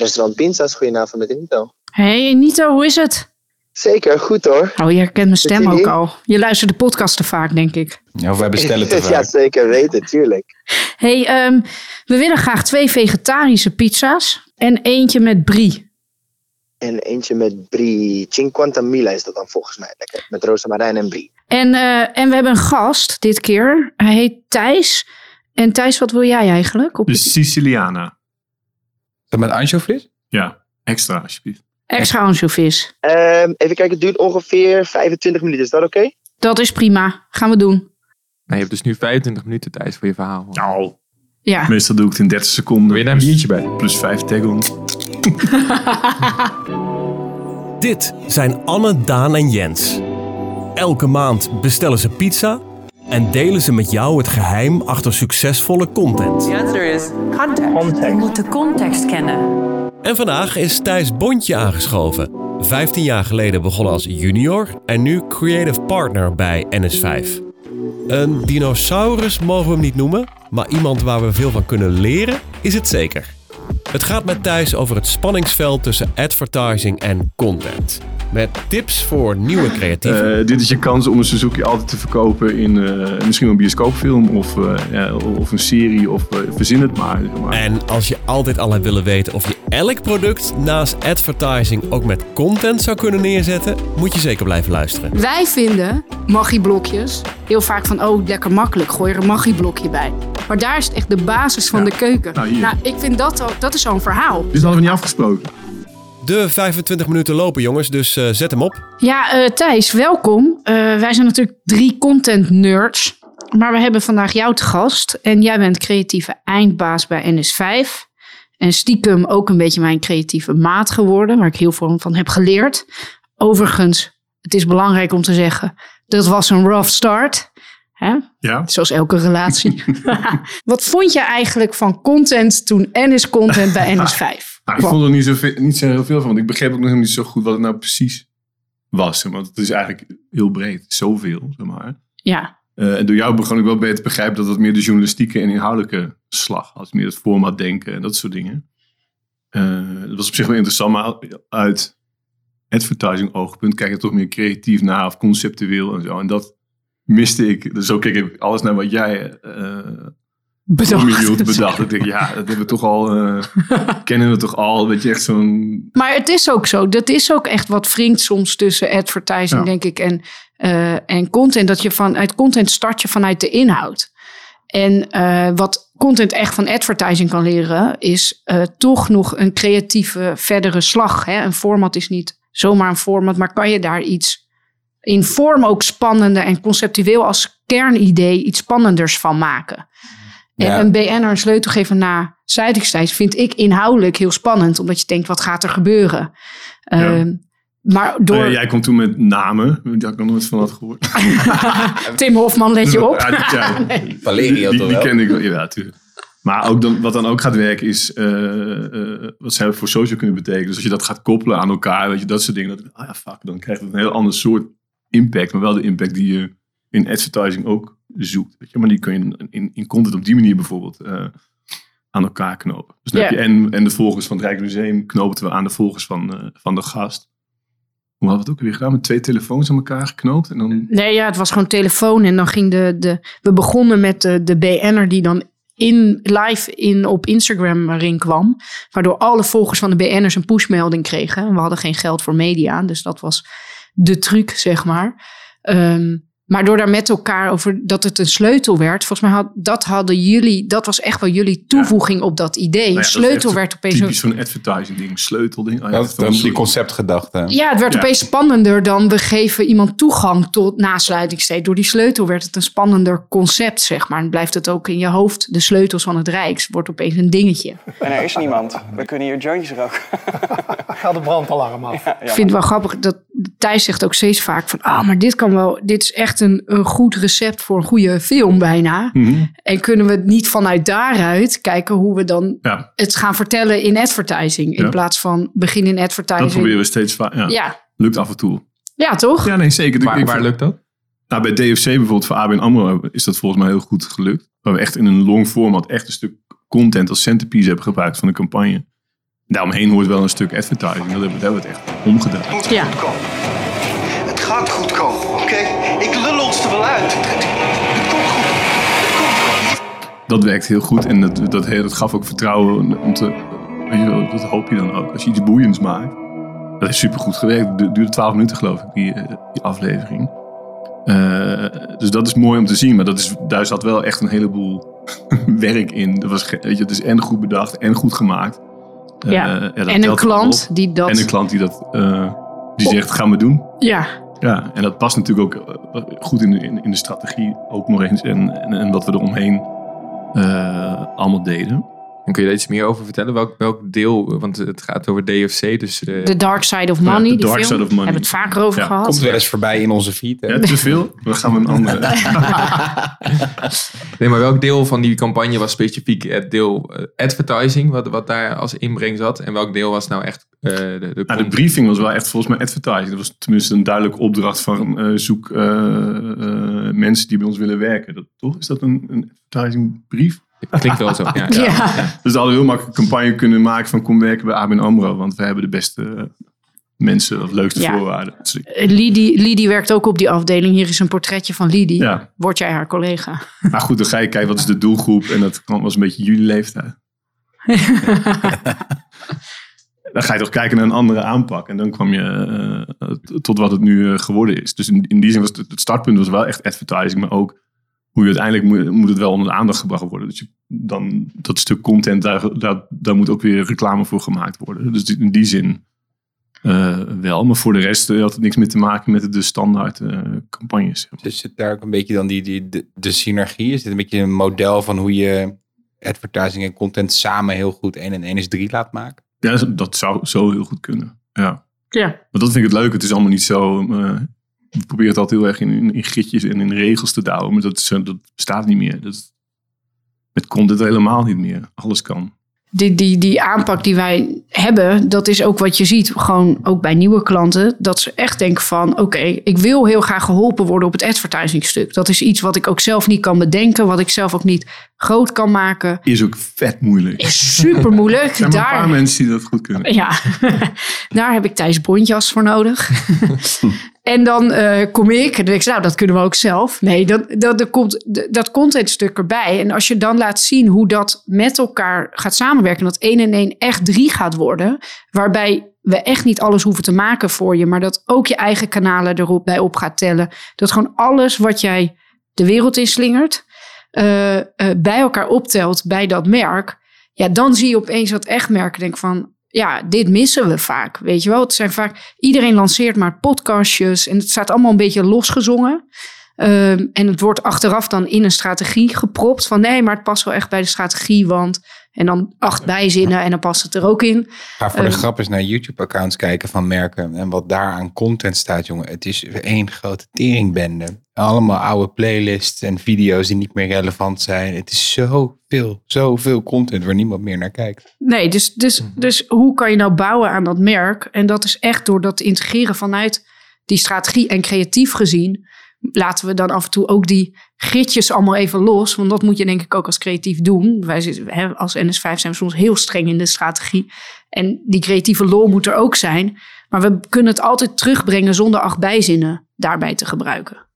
Restaurant Pinza's, goedenavond met Nito. Hey Nito, hoe is het? Zeker, goed hoor. Oh, je herkent mijn stem ook al. Je luistert de podcast te vaak, denk ik. Ja, of wij bestellen te ja, vaak. zeker weten, tuurlijk. Hey, ehm, we willen graag twee vegetarische pizza's en eentje met brie. En eentje met brie. Cinquantamila is dat dan volgens mij lekker. Met rozemarijn en brie. En, eh, en we hebben een gast dit keer. Hij heet Thijs. En Thijs, wat wil jij eigenlijk? Op De Siciliana. Dat met anchovies? Ja, extra alsjeblieft. extra ansjovis. Ehm, even kijken, het duurt ongeveer 25 minuten. Is dat oké? Dat is prima. Gaan we doen. Nou, je hebt dus nu 25 minuten tijd voor je verhaal. Nou, Ja. meestal doe ik het in 30 seconden. Wil je daar een biertje bij? Plus 5 taggen. Dit zijn Anne, Daan en Jens. Elke maand bestellen ze pizza en delen ze met jou het geheim achter succesvolle content. The answer is context. Je moet de context kennen. En vandaag is Thijs Bontje aangeschoven. 15 jaar geleden begonnen als junior en nu creative partner bij NS5. Een dinosaurus mogen we hem niet noemen, maar iemand waar we veel van kunnen leren is het zeker. Het gaat met Thijs over het spanningsveld tussen advertising en content. Met tips voor nieuwe creatieven. Eh, dit is je kans om een Suzuki altijd te verkopen in eh, misschien wel een bioscoopfilm of, eh, ja, of een serie of verzin het maar. zeg maar. En als je altijd al hebt willen weten of je elk product naast advertising ook met content zou kunnen neerzetten, moet je zeker blijven luisteren. Wij vinden magieblokjes heel vaak van, oh, lekker makkelijk, gooi er een magieblokje bij. Maar daar is het echt de basis van de keuken. Nou, hier. ik vind dat, dat is zo'n verhaal. Dit hadden we niet afgesproken. De 25 minuten lopen jongens, dus eh, zet hem op. Ja, eh, Thijs, welkom. Eh, wij zijn natuurlijk drie content nerds. Maar we hebben vandaag jou te gast. En jij bent creatieve eindbaas bij NS5. En stiekem ook een beetje mijn creatieve maat geworden. Waar ik heel veel van heb geleerd. Overigens, het is belangrijk om te zeggen. Dat was een rough start. Hè? Ja. Zoals elke relatie. Wat vond je eigenlijk van content toen NS Content bij NS5? Nou, ik vond er niet zo, veel- niet zo heel veel van, want ik begreep ook nog helemaal niet zo goed wat het nou precies was. Want het is eigenlijk heel breed, zoveel, zeg maar. Ja, Eh, en door jou begon ik wel beter te begrijpen dat het meer de journalistieke en inhoudelijke slag had. Meer het format denken en dat soort dingen. Eh, dat was op zich wel interessant, maar uit advertising oogpunt kijk je toch meer creatief naar of conceptueel en zo. En dat miste ik. Dus zo keek ik alles naar wat jij eh bedacht. bedacht. bedacht. Ik denk, ja, dat hebben we toch al, eh, kennen we toch al. Weet je, echt zo'n... Maar het is ook zo. Dat is ook echt wat wringt soms tussen advertising, Ja. denk ik, en, eh, en content. Dat je vanuit content start je vanuit de inhoud. En eh, wat content echt van advertising kan leren, is toch nog een creatieve verdere slag. Hè? Een format is niet zomaar een format, maar kan je daar iets in vorm ook spannender en conceptueel als kernidee iets spannenders van maken. Ja. En een BN'er een sleutel geven naar Zuidingstijds vind ik inhoudelijk heel spannend. Omdat je denkt, wat gaat er gebeuren? Ehm, maar door Oh ja, jij komt toen met namen, die had ik nog nooit van had gehoord. Tim Hofman, let je op. Ja, die- ja, Valerio die, toch die wel? ken ik wel, ja, natuurlijk. Maar ook dan, wat dan ook gaat werken is eh, eh, wat zij voor social kunnen betekenen. Dus als je dat gaat koppelen aan elkaar, weet je, dat soort dingen. Dat, ah ja, fuck, dan krijgt het een heel ander soort impact. Maar wel de impact die je in advertising ook zoekt. Weet je? Maar die kun je in, in content op die manier bijvoorbeeld eh, aan elkaar knopen. Dus dan heb je en, en de volgers van het Rijksmuseum knoopten we aan de volgers van, eh, van de gast. Hoe hadden we het ook weer gedaan? Met twee telefoons aan elkaar geknoopt. En dan Nee, ja, het was gewoon telefoon. En dan ging de. de we begonnen met de, de BN'er die dan in, live in, op Instagram erin kwam. Waardoor alle volgers van de BN'ers een pushmelding kregen. En we hadden geen geld voor media. Dus dat was de truc, zeg maar. Ehm, maar door daar met elkaar over dat het een sleutel werd. Volgens mij had, dat hadden jullie. Dat was echt wel jullie toevoeging op dat idee. Nou ja, dat sleutel werd opeens. een- typisch zo'n advertising ding, sleutelding. Ah ja, Dat die conceptgedachte. Ja, het werd Ja. opeens spannender dan we geven iemand toegang tot nasluitingstijd. Door die sleutel werd het een spannender concept, zeg maar. En blijft het ook in je hoofd. De sleutels van het Rijks wordt opeens een dingetje. En er is niemand. We kunnen hier jointjes roken. Gaat de brandalarm af. Ik vind het wel grappig dat Thijs zegt ook steeds vaak van... ah, maar dit kan wel... dit is echt een, een goed recept voor een goede film bijna. Mhm. En kunnen we niet vanuit daaruit kijken hoe we dan Ja, het gaan vertellen in advertising... in Ja. plaats van begin in dat advertising. proberen we steeds vaak. Ja, Ja. Lukt af en toe. ja, toch? Ja, nee, zeker. Waar, waar lukt dat? Nou, bij DFC bijvoorbeeld, voor ABN AMRO, is dat volgens mij heel goed gelukt. Waar we echt in een long format echt een stuk content als centerpiece hebben gebruikt van de campagne. Daaromheen hoort wel een stuk advertising. Dat hebben, dat hebben we het echt omgedaan. Het moet Ja. goed komen. Het gaat goed komen, oké? Ik lul ons er wel uit. Het, komt goed. Het komt goed. Dat werkt heel goed en dat, dat, dat gaf ook vertrouwen. Om te, weet je wel, dat hoop je dan ook. Als je iets boeiends maakt. Dat is supergoed gewerkt. Het du- duurde 12 minuten geloof ik, die, eh, die aflevering. Eh, dus dat is mooi om te zien. Maar dat is, daar zat wel echt een heleboel werk in. Dat was, weet je, het is en goed bedacht en goed gemaakt. Eh, Ja. dat en een klant op. die dat... En een klant die dat eh, die zegt, gaan we doen. Ja, Ja, en dat past natuurlijk ook eh, goed in de, in, in de strategie ook nog eens. En, en, en wat we eromheen eh allemaal deden. En kun je daar iets meer over vertellen? Welk, welk deel, want het gaat over DFC, dus... eh, The Dark Side of Ja, Money, The die Dark film. Side of Money. Hebben we het vaker over Ja, gehad. Komt wel eens voorbij in onze feed. hè? Ja, te veel? Dan gaan we een andere. Nee, maar welk deel van die campagne was specifiek het deel eh, advertising, wat, wat daar als inbreng zat? En welk deel was nou echt eh, de, de, Nou, de briefing was wel echt volgens mij advertising. Dat was tenminste een duidelijke opdracht van eh, zoek mensen die bij ons willen werken. Dat, toch? Is dat een, een advertising brief? Klinkt wel zo, ja. Ja. Dus we hadden heel makkelijk een campagne kunnen maken van kom werken bij ABN AMRO. Want we hebben de beste eh, mensen, of leukste Ja. voorwaarden. Dus, Lidie, Lidie werkt ook op die afdeling. Hier is een portretje van Lidie. ja. Word jij haar collega? Maar goed, dan ga je kijken wat is de doelgroep. En dat kan- was een beetje jullie leeftijd. Dan ga je toch kijken naar een andere aanpak. En dan kwam je eh, t- tot wat het nu eh, geworden is. Dus in, in die zin was het, het startpunt was wel echt advertising. Maar ook hoe je uiteindelijk moet, moet het wel onder de aandacht gebracht worden. Dus je, dan dat stuk content, daar, daar, daar moet ook weer reclame voor gemaakt worden. Dus in die zin eh, wel. Maar voor de rest eh, had het niks meer te maken met de standaard eh, campagnes. Dus zit daar ook een beetje dan die, die, de, de synergie? Is dit een beetje een model van hoe je advertising en content samen heel goed 1 en 1 is 3 laat maken? Ja, dat zou zo heel goed kunnen. Ja. Ja. Maar dat vind ik het leuk. Het is allemaal niet zo. We proberen het altijd heel erg in, in, en in regels te douwen. Maar dat, is, dat bestaat niet meer. Dat, is- met content helemaal niet meer. Alles kan. Die, die, die aanpak die wij hebben, dat is ook wat je ziet. Gewoon ook bij nieuwe klanten. Dat ze echt denken van, oké, ik wil heel graag geholpen worden op het advertising stuk. Dat is iets wat ik ook zelf niet kan bedenken. Wat ik zelf ook niet groot kan maken. Is ook vet moeilijk. Is super moeilijk. Er zijn een paar mensen die dat goed kunnen. Ja, daar heb ik Thijs Bontjas voor nodig. en dan eh, kom ik en dan denk ik, nou, dat kunnen we ook zelf. Nee, dat, dat, er komt dat contentstuk erbij. En als je dan laat zien hoe dat met elkaar gaat samenwerken... dat 1 en 1 echt 3 gaat worden... waarbij we echt niet alles hoeven te maken voor je... maar dat ook je eigen kanalen erop bij op gaat tellen. Dat gewoon alles wat jij de wereld inslingert... eh, eh, bij elkaar optelt bij dat merk... Ja, dan zie je opeens dat echt merken denk van ja, dit missen we vaak. Weet je wel, het zijn vaak, iedereen lanceert maar podcastjes en het staat allemaal een beetje losgezongen. Ehm, en het wordt achteraf dan in een strategie gepropt van nee, maar het past wel echt bij de strategie, want en dan acht bijzinnen en dan past het er ook in. Ga voor de Eh, grap eens naar YouTube-accounts kijken van merken. En wat daar aan content staat, jongen. Het is één grote teringbende. Allemaal oude playlists en video's die niet meer relevant zijn. Het is zoveel, zoveel content waar niemand meer naar kijkt. Nee, dus, dus, dus hoe kan je nou bouwen aan dat merk? En dat is echt door dat te integreren vanuit die strategie en creatief gezien. Laten we dan af en toe ook die gritjes allemaal even los. Want dat moet je denk ik ook als creatief doen. Wij zitten, als NS5 zijn we soms heel streng in de strategie. En die creatieve lol moet er ook zijn. Maar we kunnen het altijd terugbrengen zonder acht bijzinnen daarbij te gebruiken.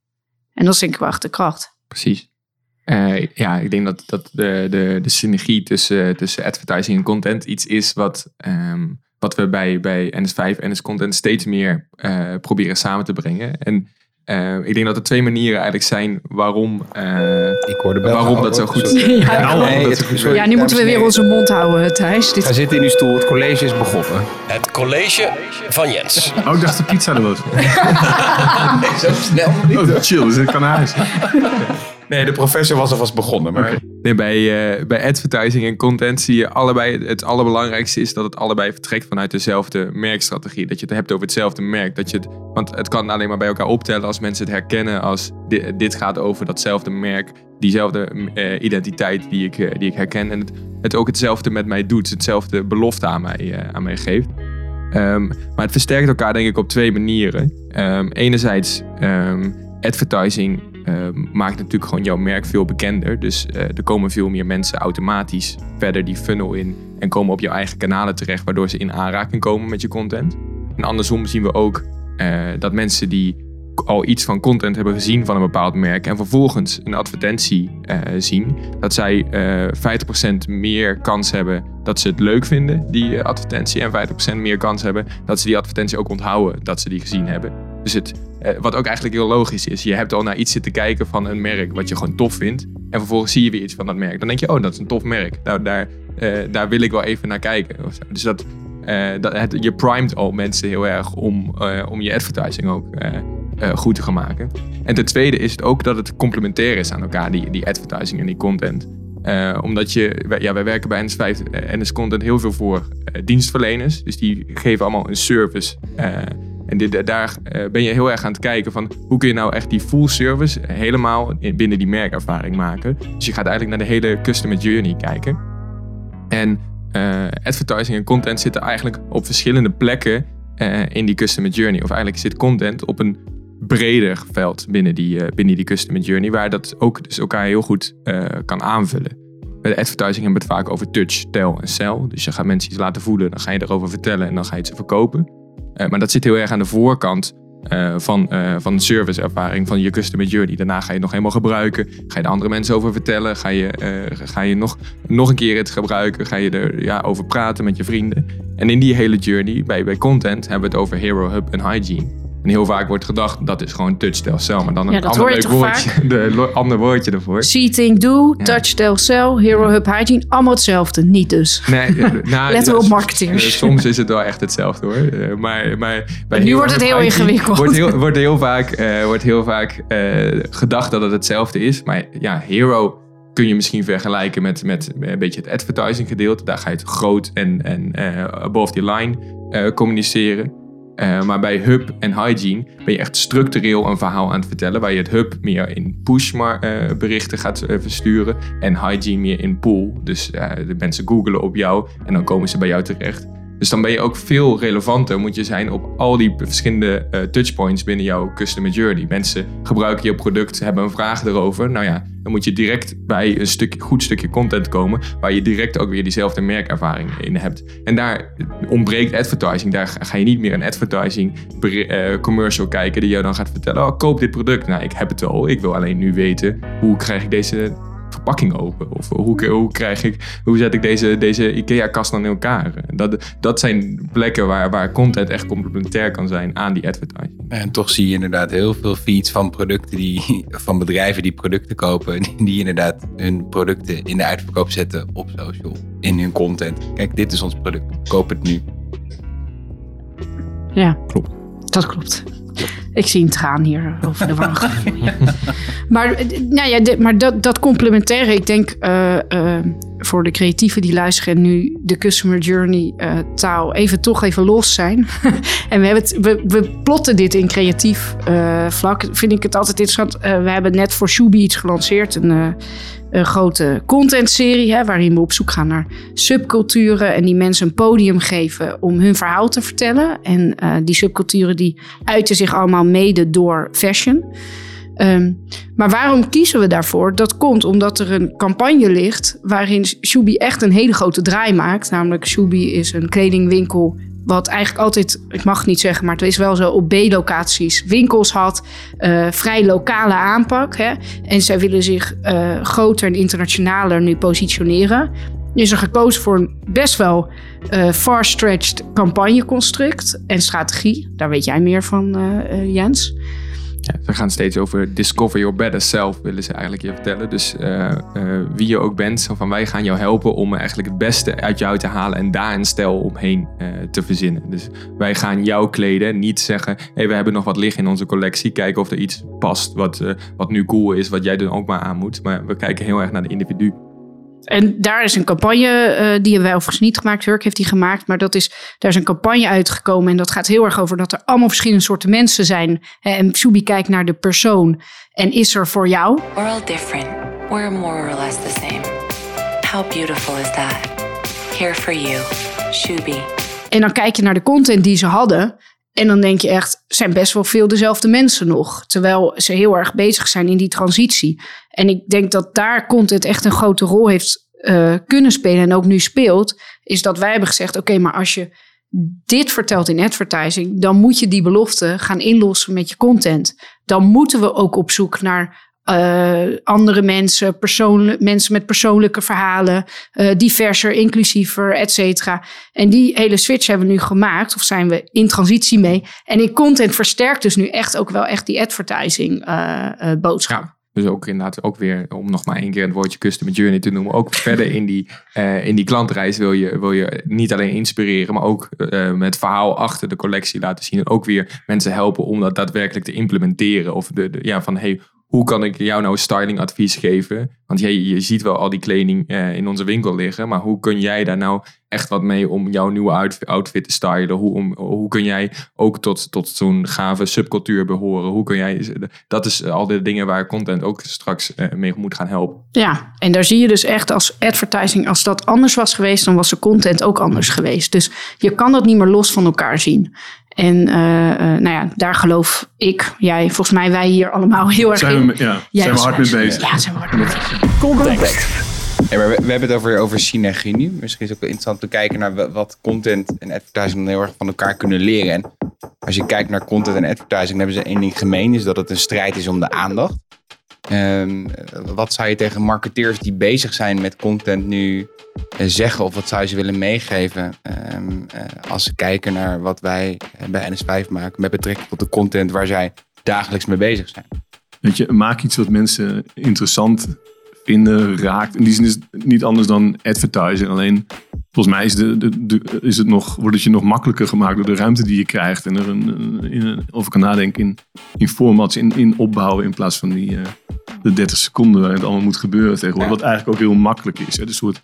En dat is denk ik wel echt de kracht. Precies. Eh, ja, ik denk dat, dat de, de, de synergie tussen, tussen advertising en content iets is wat, ehm, wat we bij, bij NS5 en NS Content steeds meer eh, proberen samen te brengen. En eh, ik denk dat er twee manieren eigenlijk zijn waarom, eh, Ik hoorde waarom dat zo goed Ja, Ja, ja. waarom Nee, dat zo het- goed sorry. Ja, nu moeten we weer onze mond houden, Thijs. Dit Ga zitten in uw stoel, het college is begonnen. Het college van Jens. Oh, ik dacht de pizza er was. Zo snel Oh, chill, dus ik kan naar huis. Nee, de professor was alvast begonnen. Maar Nee, bij, eh, bij advertising en content zie je allebei, het allerbelangrijkste is dat het allebei vertrekt vanuit dezelfde merkstrategie. Dat je het hebt over hetzelfde merk. Dat je het, want het kan alleen maar bij elkaar optellen als mensen het herkennen als dit, gaat over datzelfde merk, diezelfde eh, identiteit die ik, eh, die ik herken. En het, het ook hetzelfde met mij doet, hetzelfde belofte aan mij, aan mij geeft. Ehm, maar het versterkt elkaar denk ik op twee manieren. Ehm, enerzijds, ehm, advertising eh, maakt natuurlijk gewoon jouw merk veel bekender. Dus eh, er komen veel meer mensen automatisch verder die funnel in en komen op jouw eigen kanalen terecht, waardoor ze in aanraking komen met je content. En andersom zien we ook eh, dat mensen die al iets van content hebben gezien van een bepaald merk en vervolgens een advertentie eh, zien, dat zij eh 50% meer kans hebben dat ze het leuk vinden, die advertentie, en 50% meer kans hebben dat ze die advertentie ook onthouden dat ze die gezien hebben. Dus het, eh, wat ook eigenlijk heel logisch is, je hebt al naar iets zitten kijken van een merk wat je gewoon tof vindt en vervolgens zie je weer iets van dat merk. Dan denk je, oh, dat is een tof merk. Nou, daar, eh, daar wil ik wel even naar kijken. Dus dat, eh, dat, het, je primet al mensen heel erg om, om je advertising ook goed te gaan maken. En ten tweede is het ook dat het complementair is aan elkaar, die, die advertising en die content. Omdat je, ja, wij werken bij NS5 en NS Content heel veel voor dienstverleners. Dus die geven allemaal een service. En dit, daar eh, ben je heel erg aan het kijken van hoe kun je nou echt die full service helemaal in- binnen die merkervaring maken. Dus je gaat eigenlijk naar de hele customer journey kijken. En eh, advertising en content zitten eigenlijk op verschillende plekken eh, in die customer journey. Of eigenlijk zit content op een breder veld binnen die, binnen die customer journey, waar dat ook dus elkaar heel goed kan aanvullen. Bij de advertising hebben we het vaak over touch, tel en sell. Dus je gaat mensen iets laten voelen, dan ga je erover vertellen en dan ga je het ze verkopen. Eh, maar dat zit heel erg aan de voorkant eh, van, eh van de serviceervaring van je customer journey. Daarna ga je het nog helemaal gebruiken. Ga je er andere mensen over vertellen. Ga je, ga je nog, nog een keer het gebruiken. Ga je er ja, over praten met je vrienden. En in die hele journey, bij, bij content, hebben we het over Hero Hub en Hygiene. En heel vaak wordt gedacht, dat is gewoon touch, tel, cell. Maar dan een Ja, ander leuk woordje, de, ander woordje ervoor. See, think, do, touch, tell, sell, hero, hub, hygiene. Allemaal hetzelfde. Niet dus. Nee, eh, nou, Let wel op marketeers. s- Soms is het wel echt hetzelfde hoor. Eh, Maar, maar bij Nu Hero wordt het heel Hygiene ingewikkeld. Wordt heel, wordt heel vaak, eh, wordt heel vaak eh, gedacht dat het hetzelfde is. Maar ja, Hero kun je misschien vergelijken met, met een beetje het advertising gedeelte. Daar ga je het groot en, en eh, above the line eh, communiceren. Eh, maar bij Hub en Hygiene ben je echt structureel een verhaal aan het vertellen. Waar je het Hub meer in push maar, eh, gaat eh, versturen. En Hygiene meer in pull. Dus de mensen googelen op jou en dan komen ze bij jou terecht. Dus dan ben je ook veel relevanter moet je zijn op al die verschillende touchpoints binnen jouw customer journey. Mensen gebruiken je product, hebben een vraag erover. Nou ja, dan moet je direct bij een stuk, goed stukje content komen waar je direct ook weer diezelfde merkervaring in hebt. En daar ontbreekt advertising. Daar ga je niet meer een advertising eh, commercial kijken die jou dan gaat vertellen, oh koop dit product. Nou, ik heb het al. Ik wil alleen nu weten hoe krijg ik deze verpakking open? Of hoe, hoe, krijg ik, hoe zet ik deze, deze IKEA-kast dan in elkaar? Dat, dat zijn plekken waar, waar content echt complementair kan zijn aan die advertising. En toch zie je inderdaad heel veel feeds van producten die, van bedrijven die producten kopen. Die, die inderdaad hun producten in de uitverkoop zetten op social. In hun content. Kijk, dit is ons product. Koop het nu. Ja, klopt. Dat klopt. Ik zie een traan hier over de wang. Maar, eh, nou ja, maar dat, dat complementaire, ik denk eh, eh, voor de creatieven die luisteren en nu de customer journey taal even toch even los zijn. en we, hebben het, we, we plotten dit in creatief vlak. Vind ik het altijd interessant. We hebben net voor Shubi iets gelanceerd. Een, een grote contentserie hè, waarin we op zoek gaan naar subculturen en die mensen een podium geven om hun verhaal te vertellen. En eh, die subculturen die uiten zich allemaal mede door fashion. Ehm, maar waarom kiezen we daarvoor? Dat komt omdat er een campagne ligt waarin Shubi echt een hele grote draai maakt. Namelijk Shubi is een kledingwinkel wat eigenlijk altijd, ik mag niet zeggen, maar het is wel zo op B-locaties winkels had. eh, vrij lokale aanpak. Hè? En zij willen zich eh, groter en internationaler nu positioneren. Is er gekozen voor een best wel eh, far-stretched campagneconstruct en strategie. Daar weet jij meer van, Jens. Ja, ze gaan steeds over discover your better self, willen ze eigenlijk je vertellen. Dus eh, eh, wie je ook bent, van wij gaan jou helpen om eigenlijk het beste uit jou te halen en daar een stijl omheen eh, te verzinnen. Dus wij gaan jou kleden, niet zeggen, hey, we hebben nog wat liggen in onze collectie, kijken of er iets past wat, wat nu cool is, wat jij dan ook maar aan moet. Maar we kijken heel erg naar de individu. En daar is een campagne, eh, die hebben wij overigens niet gemaakt. Hurk heeft die gemaakt. Maar dat is, daar is een campagne uitgekomen. En dat gaat heel erg over dat er allemaal verschillende soorten mensen zijn. En Subi kijkt naar de persoon. En is er voor jou? We're all different. We're more or less the same. How beautiful is that? Here for you, Shubi. En dan kijk je naar de content die ze hadden. En dan denk je echt, zijn best wel veel dezelfde mensen nog. Terwijl ze heel erg bezig zijn in die transitie. En ik denk dat daar content echt een grote rol heeft uh, kunnen spelen en ook nu speelt. Is dat wij hebben gezegd, oké, maar als je dit vertelt in advertising, dan moet je die belofte gaan inlossen met je content. Dan moeten we ook op zoek naar uh, andere mensen, mensen met persoonlijke verhalen, uh, diverser, inclusiever, et cetera. En die hele switch hebben we nu gemaakt, of zijn we in transitie mee. En in content versterkt dus nu echt ook wel echt die advertising uh, boodschap. Ja. Dus ook inderdaad, ook weer om nog maar één keer het woordje customer journey te noemen. Ook verder in die, uh, in die klantreis wil je, wil je niet alleen inspireren, maar ook uh, met verhaal achter de collectie laten zien. En ook weer mensen helpen om dat daadwerkelijk te implementeren. Of de, de ja, van hey, hoe kan ik jou nou stylingadvies geven? Want jij, je ziet wel al die kleding uh, in onze winkel liggen, maar hoe kun jij daar nou echt wat mee om jouw nieuwe outfit te stylen? Hoe, om, hoe kun jij ook tot, tot zo'n gave subcultuur behoren? Hoe kun jij, dat is al de dingen waar content ook straks uh, mee moet gaan helpen. Ja, en daar zie je dus echt als advertising, als dat anders was geweest, dan was de content ook anders geweest. Dus je kan dat niet meer los van elkaar zien. En uh, uh, nou ja, daar geloof ik, jij, volgens mij wij hier allemaal heel erg zijn in. We, ja, Jij zijn we hard mee bezig. Ja, zijn we hard mee bezig. Context. Ja, we, we hebben het over, over synergie nu. Misschien is het ook wel interessant te kijken naar wa- wat content en advertising dan heel erg van elkaar kunnen leren. En als je kijkt naar content en advertising, dan hebben ze één ding gemeen, is dat het een strijd is om de aandacht. Ehm, wat zou je tegen marketeers die bezig zijn met content nu eh, zeggen? Of wat zou je ze willen meegeven ehm, eh, als ze kijken naar wat wij eh, bij NS5 maken met betrekking tot de content waar zij dagelijks mee bezig zijn? Weet je, maak iets wat mensen interessant vinden, raakt. In die zin is het niet anders dan advertising. Alleen, volgens mij is, de, is het nog, wordt het je nog makkelijker gemaakt door de ruimte die je krijgt. En er een, in over kan nadenken in, in formats, in, in opbouwen. In plaats van die, eh, de 30 seconden waarin het allemaal moet gebeuren tegenwoordig. Wat eigenlijk ook heel makkelijk is. Hè? De soort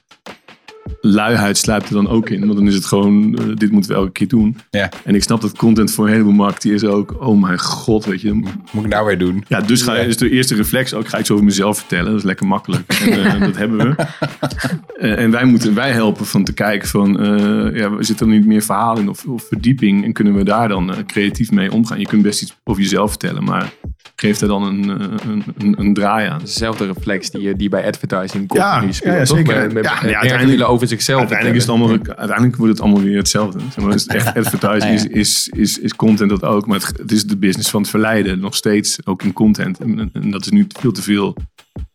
luiheid sluipt er dan ook in. Want dan is het gewoon, eh, dit moeten we elke keer doen. Ja. En ik snap dat content voor een heleboel marketeers ook, oh mijn god, weet je. Moet ik nou weer doen? Ja, dus ga is de eerste reflex ook, ga ik iets over mezelf vertellen. Dat is lekker makkelijk. En, eh, dat hebben we. Eh, en wij moeten, wij helpen van te kijken van, ja, zit er niet meer verhaal in of, of verdieping? En kunnen we daar dan creatief mee omgaan? Je kunt best iets over jezelf vertellen, maar geef daar dan een, eh, een, een, een draai aan. Dezelfde reflex die, je- die bij advertising Ja, continu ja, speelt. ja, toch? zeker. Met, met, Ja, uiteindelijk- over zichzelf Uiteindelijk, is het allemaal, uiteindelijk wordt het allemaal weer hetzelfde. Zeg maar, is het echt advertising is, is, is, is content dat ook. Maar het, het is de business van het verleiden. Nog steeds, ook in content. En, en dat is nu veel te veel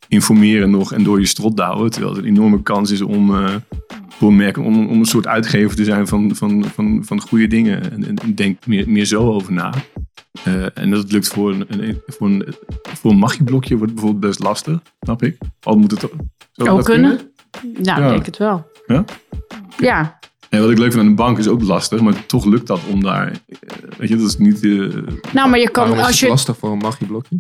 informeren nog en door je strot douwen. Terwijl het een enorme kans is om, eh, voor een merk, om, om een soort uitgever te zijn van, van, van, van goede dingen. En, en, en denk meer, meer zo over na. Eh, en dat lukt voor een, voor een, voor een magieblokje wordt bijvoorbeeld best lastig, snap ik. Al moet het zo Ook dat kunnen? Nou, Ja. ik denk het wel. Ja? Ja, En wat ik leuk vind aan de bank is ook lastig, maar toch lukt dat om daar. eh, Weet je, dat is niet. eh, nou, maar je kan als het je. lastig voor een magieblokje?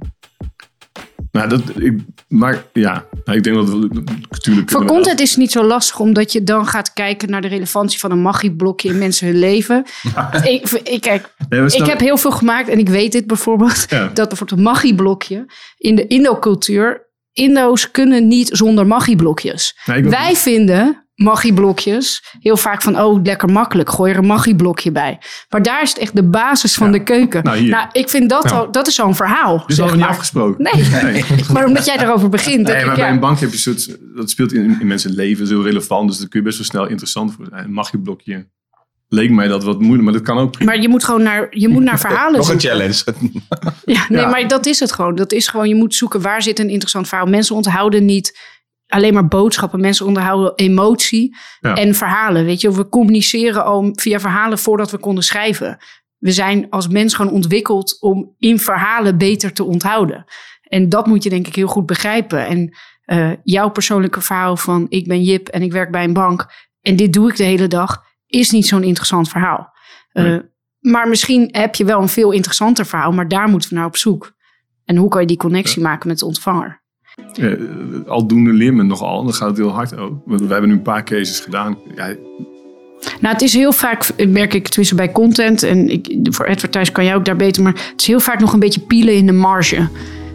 Nou, dat, ik, maar ja, nou, ik denk dat we natuurlijk. Voor content is het niet zo lastig, omdat je dan gaat kijken naar de relevantie van een magieblokje in mensen hun leven. ik, ik, kijk, Nee, ik heb heel veel gemaakt en ik weet dit bijvoorbeeld. Ja. Dat bijvoorbeeld een magieblokje in de Indo-cultuur. Indo's kunnen niet zonder magieblokjes. Nee, Wij vinden magieblokjes heel vaak van, oh, lekker makkelijk, gooi er een magieblokje bij. Maar daar is het echt de basis van de keuken. Nou, hier. ik vind dat, Nou. al, dat is zo'n verhaal. Is zeg al niet afgesproken. Nee. maar omdat jij daarover begint. Nee, maar ik, ja. bij een bank heb je soort. Dat speelt in, in mensen leven, is heel relevant. Dus daar kun je best wel snel interessant voor zijn. Een magieblokje. Leek mij dat wat moeilijk, maar dat kan ook prima. Maar je moet gewoon naar, je moet naar verhalen Nog een challenge. Ja, nee, Ja. maar dat is het gewoon. Dat is gewoon, je moet zoeken waar zit een interessant verhaal. Mensen onthouden niet alleen maar boodschappen. Mensen onthouden emotie Ja. en verhalen. Weet je, we communiceren al via verhalen voordat we konden schrijven. We zijn als mens gewoon ontwikkeld om in verhalen beter te onthouden. En dat moet je denk ik heel goed begrijpen. En eh, jouw persoonlijke verhaal van ik ben Jip en ik werk bij een bank en dit doe ik de hele dag, is niet zo'n interessant verhaal. Eh, Nee. Maar misschien heb je wel een veel interessanter verhaal, maar daar moeten we naar op zoek. En hoe kan je die connectie maken met de ontvanger? Eh, aldoende leer men nogal. Dan gaat het heel hard ook. We hebben nu een paar cases gedaan. Ja, Nou, het is heel vaak, merk ik tussen bij content en ik, voor advertise kan jij ook daar beter, maar het is heel vaak nog een beetje pielen in de marge.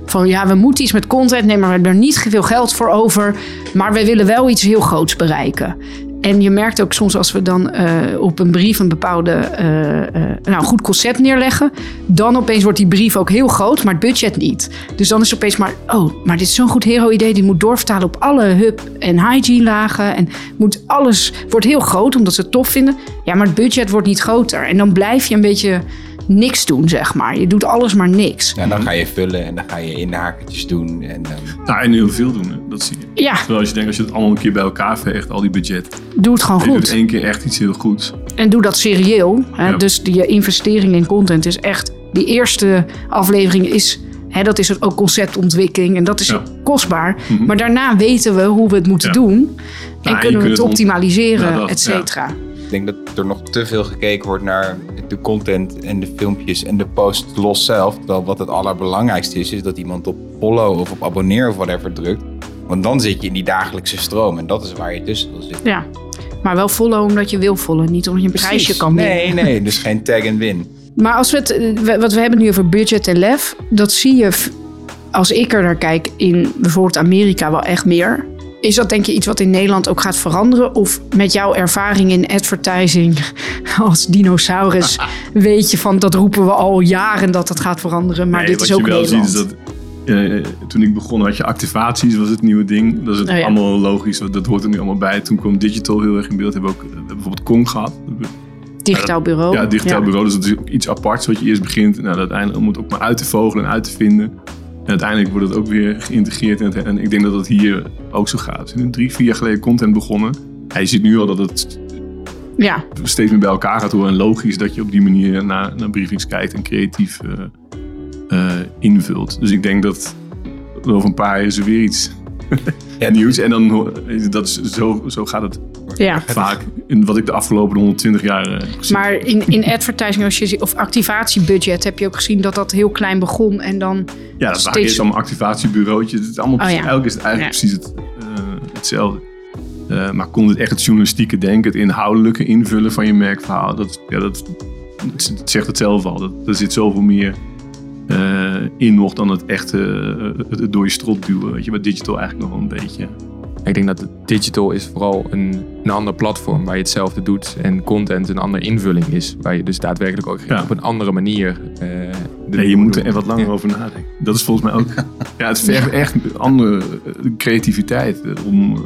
Van ja, we moeten iets met content, nee, maar we hebben er niet veel geld voor over, maar we willen wel iets heel groots bereiken. En je merkt ook soms als we dan eh, op een brief een bepaalde, eh, eh, nou, goed concept neerleggen, dan opeens wordt die brief ook heel groot, maar het budget niet. Dus dan is het opeens maar, oh, maar dit is zo'n goed hero-idee, die moet doorvertalen op alle hub- en hygiene-lagen en moet alles wordt heel groot omdat ze het tof vinden. Ja, maar het budget wordt niet groter en dan blijf je een beetje niks doen, zeg maar. Je doet alles maar niks. Ja, dan ga je vullen en dan ga je inhakertjes doen. En dan... Nou, en heel veel doen, hè. dat zie je. Ja. Terwijl als je denkt, als je het allemaal een keer bij elkaar veegt, al die budget. Doe het gewoon goed. doet één keer echt iets heel goeds. En doe dat serieel. Hè? Ja. Dus die investering in content is echt... Die eerste aflevering is... Hè, dat is het ook conceptontwikkeling. En dat is Ja. kostbaar. Mhm. Maar daarna weten we hoe we het moeten Ja. doen. En Ja, en kunnen we het optimaliseren, Ja, dat, et cetera. Ik denk dat er nog te veel gekeken wordt naar de content en de filmpjes en de post los zelf. Terwijl wat het allerbelangrijkste is, is dat iemand op follow of op abonneer of whatever drukt. Want dan zit je in die dagelijkse stroom en dat is waar je tussen wil zitten. Ja. Maar wel follow omdat je wil followen. Niet omdat je een prijsje kan winnen. Nee, nee, dus geen tag en win. Maar als we het, wat we hebben nu over budget en lef, dat zie je als ik er naar kijk in bijvoorbeeld Amerika wel echt meer. Is dat denk je iets wat in Nederland ook gaat veranderen? Of met jouw ervaring in advertising als dinosaurus weet je van dat roepen we al jaren dat dat gaat veranderen. Maar Nee, dit is ook je wel Nederland. ziet is dat... eh, toen ik begon had je activaties, was het nieuwe ding. Dat is het Oh ja. allemaal logisch, dat hoort er nu allemaal bij. Toen kwam digital heel erg in beeld. Hebben we ook bijvoorbeeld Kong gehad. Digitaal bureau. Ja, digitaal Ja. bureau. Dus dat is ook iets aparts wat je eerst begint. Nou, uiteindelijk moet ook maar uit te vogelen en uit te vinden. En uiteindelijk wordt het ook weer geïntegreerd. En, het- en ik denk dat dat hier ook zo gaat. We zijn drie, vier jaar geleden content begonnen. Ja, je ziet nu al dat het Ja, steeds meer bij elkaar gaat horen. En logisch dat je op die manier naar, naar briefings kijkt en creatief eh, eh, invult. Dus ik denk dat over een paar jaar is er weer iets nieuws. En dan dat is, zo, zo gaat het ja. vaak. In wat ik de afgelopen 120 jaar eh, gezien. Maar in, in advertising als je, ziet- of activatiebudget heb je ook gezien dat dat heel klein begon. En dan Ja, dat steeds eerst allemaal activatiebureautjes. Het is allemaal Oh, precies, ja. elk is het eigenlijk Ja. precies het, eh, hetzelfde. Eh, maar kon het echt het journalistieke denken, het inhoudelijke invullen van je merkverhaal, dat, ja, dat, het, zegt het zelf al. Dat, er zit zoveel meer in nog dan het echte het, het door je strot duwen. Weet je, wat digital eigenlijk nog wel een beetje. Ik denk dat digital is vooral een, een ander platform waar je hetzelfde doet. En content een andere invulling is. Waar je dus daadwerkelijk ook Ja. op een andere manier... eh, de Nee, je moet er doen. er wat langer Ja. over nadenken. Dat is volgens mij ook. ja, het vergt echt andere eh, creativiteit eh, om.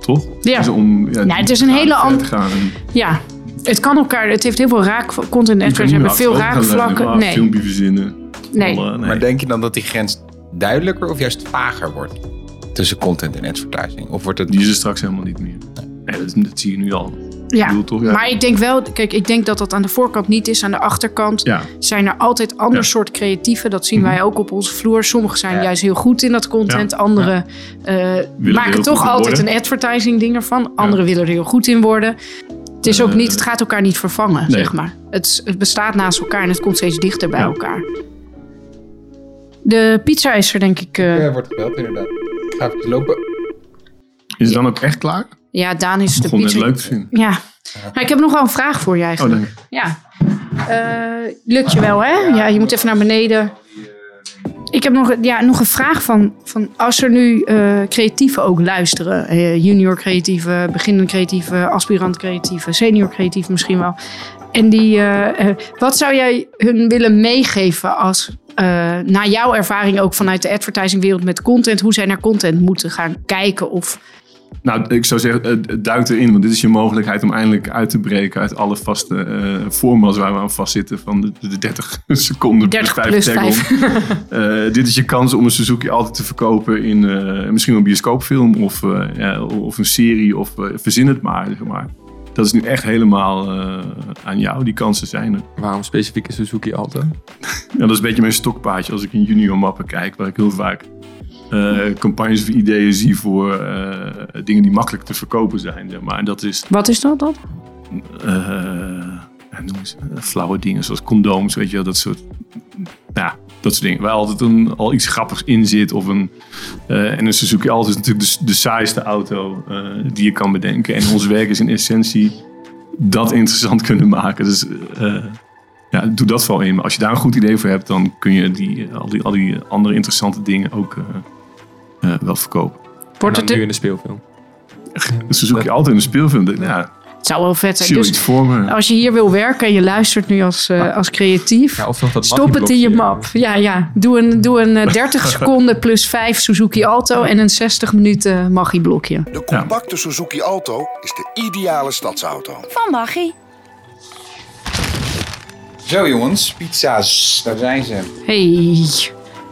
toch? Ja. Dus om, ja, Nou, het is een gaan, hele verder an- te gaan en- Ja, het kan elkaar. Het heeft heel veel raak. Content niet hebben veel raakvlakken. Nee, filmpje verzinnen. nee. Alle- Maar denk je dan dat die grens duidelijker of juist vager wordt? Tussen content en advertising? Of wordt het... Die is er straks helemaal niet meer. Nee, dat, dat zie je nu al. Ja, bedoel toch, ja. maar ik denk wel, kijk, ik denk dat dat aan de voorkant niet is. Aan de achterkant Ja. zijn er altijd ander Ja. Mhm. soort creatieven. Dat zien wij ook op onze vloer. Sommigen zijn Ja. juist heel goed in dat content. Ja. Anderen eh, maken toch altijd worden. een advertising ding ervan. Anderen willen er heel goed in worden. Het, is ook Eh, niet, het gaat elkaar niet vervangen, nee. zeg maar. Het, het bestaat naast elkaar en het komt steeds dichter bij Ja. elkaar. De pizza is er denk ik... eh, Ja, wordt gebeld inderdaad. Ik ga even lopen. Is het dan ook echt klaar? ja, Daan is de pizza... leuk te vinden. Ja. Maar ik heb nog wel een vraag voor je Oh, eigenlijk. dank je. Ja. Eh, lukt je wel, hè? Ja, je moet even naar beneden. Ik heb nog, ja, nog een vraag van, van als er nu eh, creatieven ook luisteren. eh, junior creatieve, beginnende creatieve, aspirant creatieve, senior creatieve misschien wel. En die, eh, eh, wat zou jij hun willen meegeven als, eh, naar jouw ervaring ook vanuit de advertisingwereld met content, hoe zij naar content moeten gaan kijken of Nou, ik zou zeggen, duik erin. Want dit is je mogelijkheid om eindelijk uit te breken uit alle vaste eh formats waar we aan vastzitten. Van de, de 30 seconden 30 plus plus 5 5. Eh, dit is je kans om een Suzuki altijd te verkopen in misschien een bioscoopfilm of, ja, of een serie of verzin het maar, zeg maar. Dat is nu echt helemaal eh, aan jou. Die kansen zijn er. Waarom specifiek is Suzuki Alto? Ja, dat is een beetje mijn stokpaardje als ik in junior mappen kijk, waar ik heel vaak eh, campagnes of ideeën zie voor eh, dingen die makkelijk te verkopen zijn. Zeg maar. En dat is wat is dat dan? ja, noem eens, flauwe dingen zoals condooms, weet je wel, dat soort, ja, dat soort dingen. Waar altijd een, al iets grappigs in zit. Of een, eh, en een Suzuki Alto is natuurlijk de, de saaiste auto eh, die je kan bedenken. En ons werk is in essentie dat interessant kunnen maken. Dus eh, ja, doe dat vooral in. Maar als je daar een goed idee voor hebt, dan kun je die, al, die, al die andere interessante dingen ook eh, eh, wel verkopen. Wordt het dan nu de- in de speelfilm. Suzuki Alto in een speelfilm. Ja, Het zou wel vet zijn. Dus als je hier wil werken en je luistert nu als, eh, als creatief, Ja, of stop het in je map. Ja, ja. Doe een, doe een eh, 30 seconden plus 5 Suzuki Alto en een 60 minuten magieblokje. De compacte Suzuki Alto is de ideale stadsauto. Van Maggie. Zo jongens, pizza's, daar zijn ze. Hey.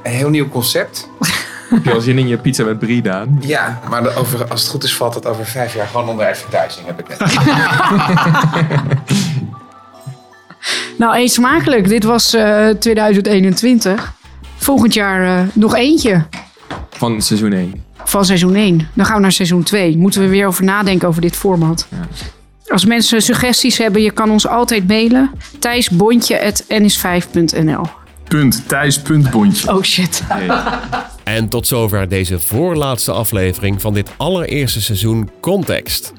Een heel nieuw concept. Heb je al zin in je pizza met brie, Daan? Ja, maar over, als het goed is valt het over vijf jaar gewoon onder advertising, heb ik net. Nou, eet smakelijk. Dit was eh, 2021. Volgend jaar eh, nog eentje Van seizoen 1. van seizoen 1. Dan gaan we naar seizoen 2. Moeten we weer over nadenken over dit format. Als mensen suggesties hebben, je kan ons altijd mailen. thijsbondje.nis5.nl Punt. Thijs. Punt. Bondje. Oh shit. En tot zover deze voorlaatste aflevering van dit allereerste seizoen Context.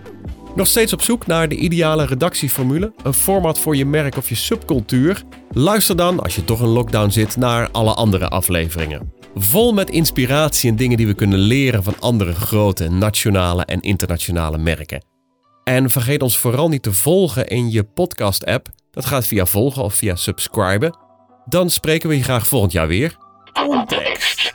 Nog steeds op zoek naar de ideale redactieformule, een format voor je merk of je subcultuur? Luister dan, als je toch in lockdown zit, naar alle andere afleveringen. Vol met inspiratie en dingen die we kunnen leren van andere grote nationale en internationale merken. En vergeet ons vooral niet te volgen in je podcast-app. Dat gaat via volgen of via subscriben. Dan spreken we je graag volgend jaar weer. Context.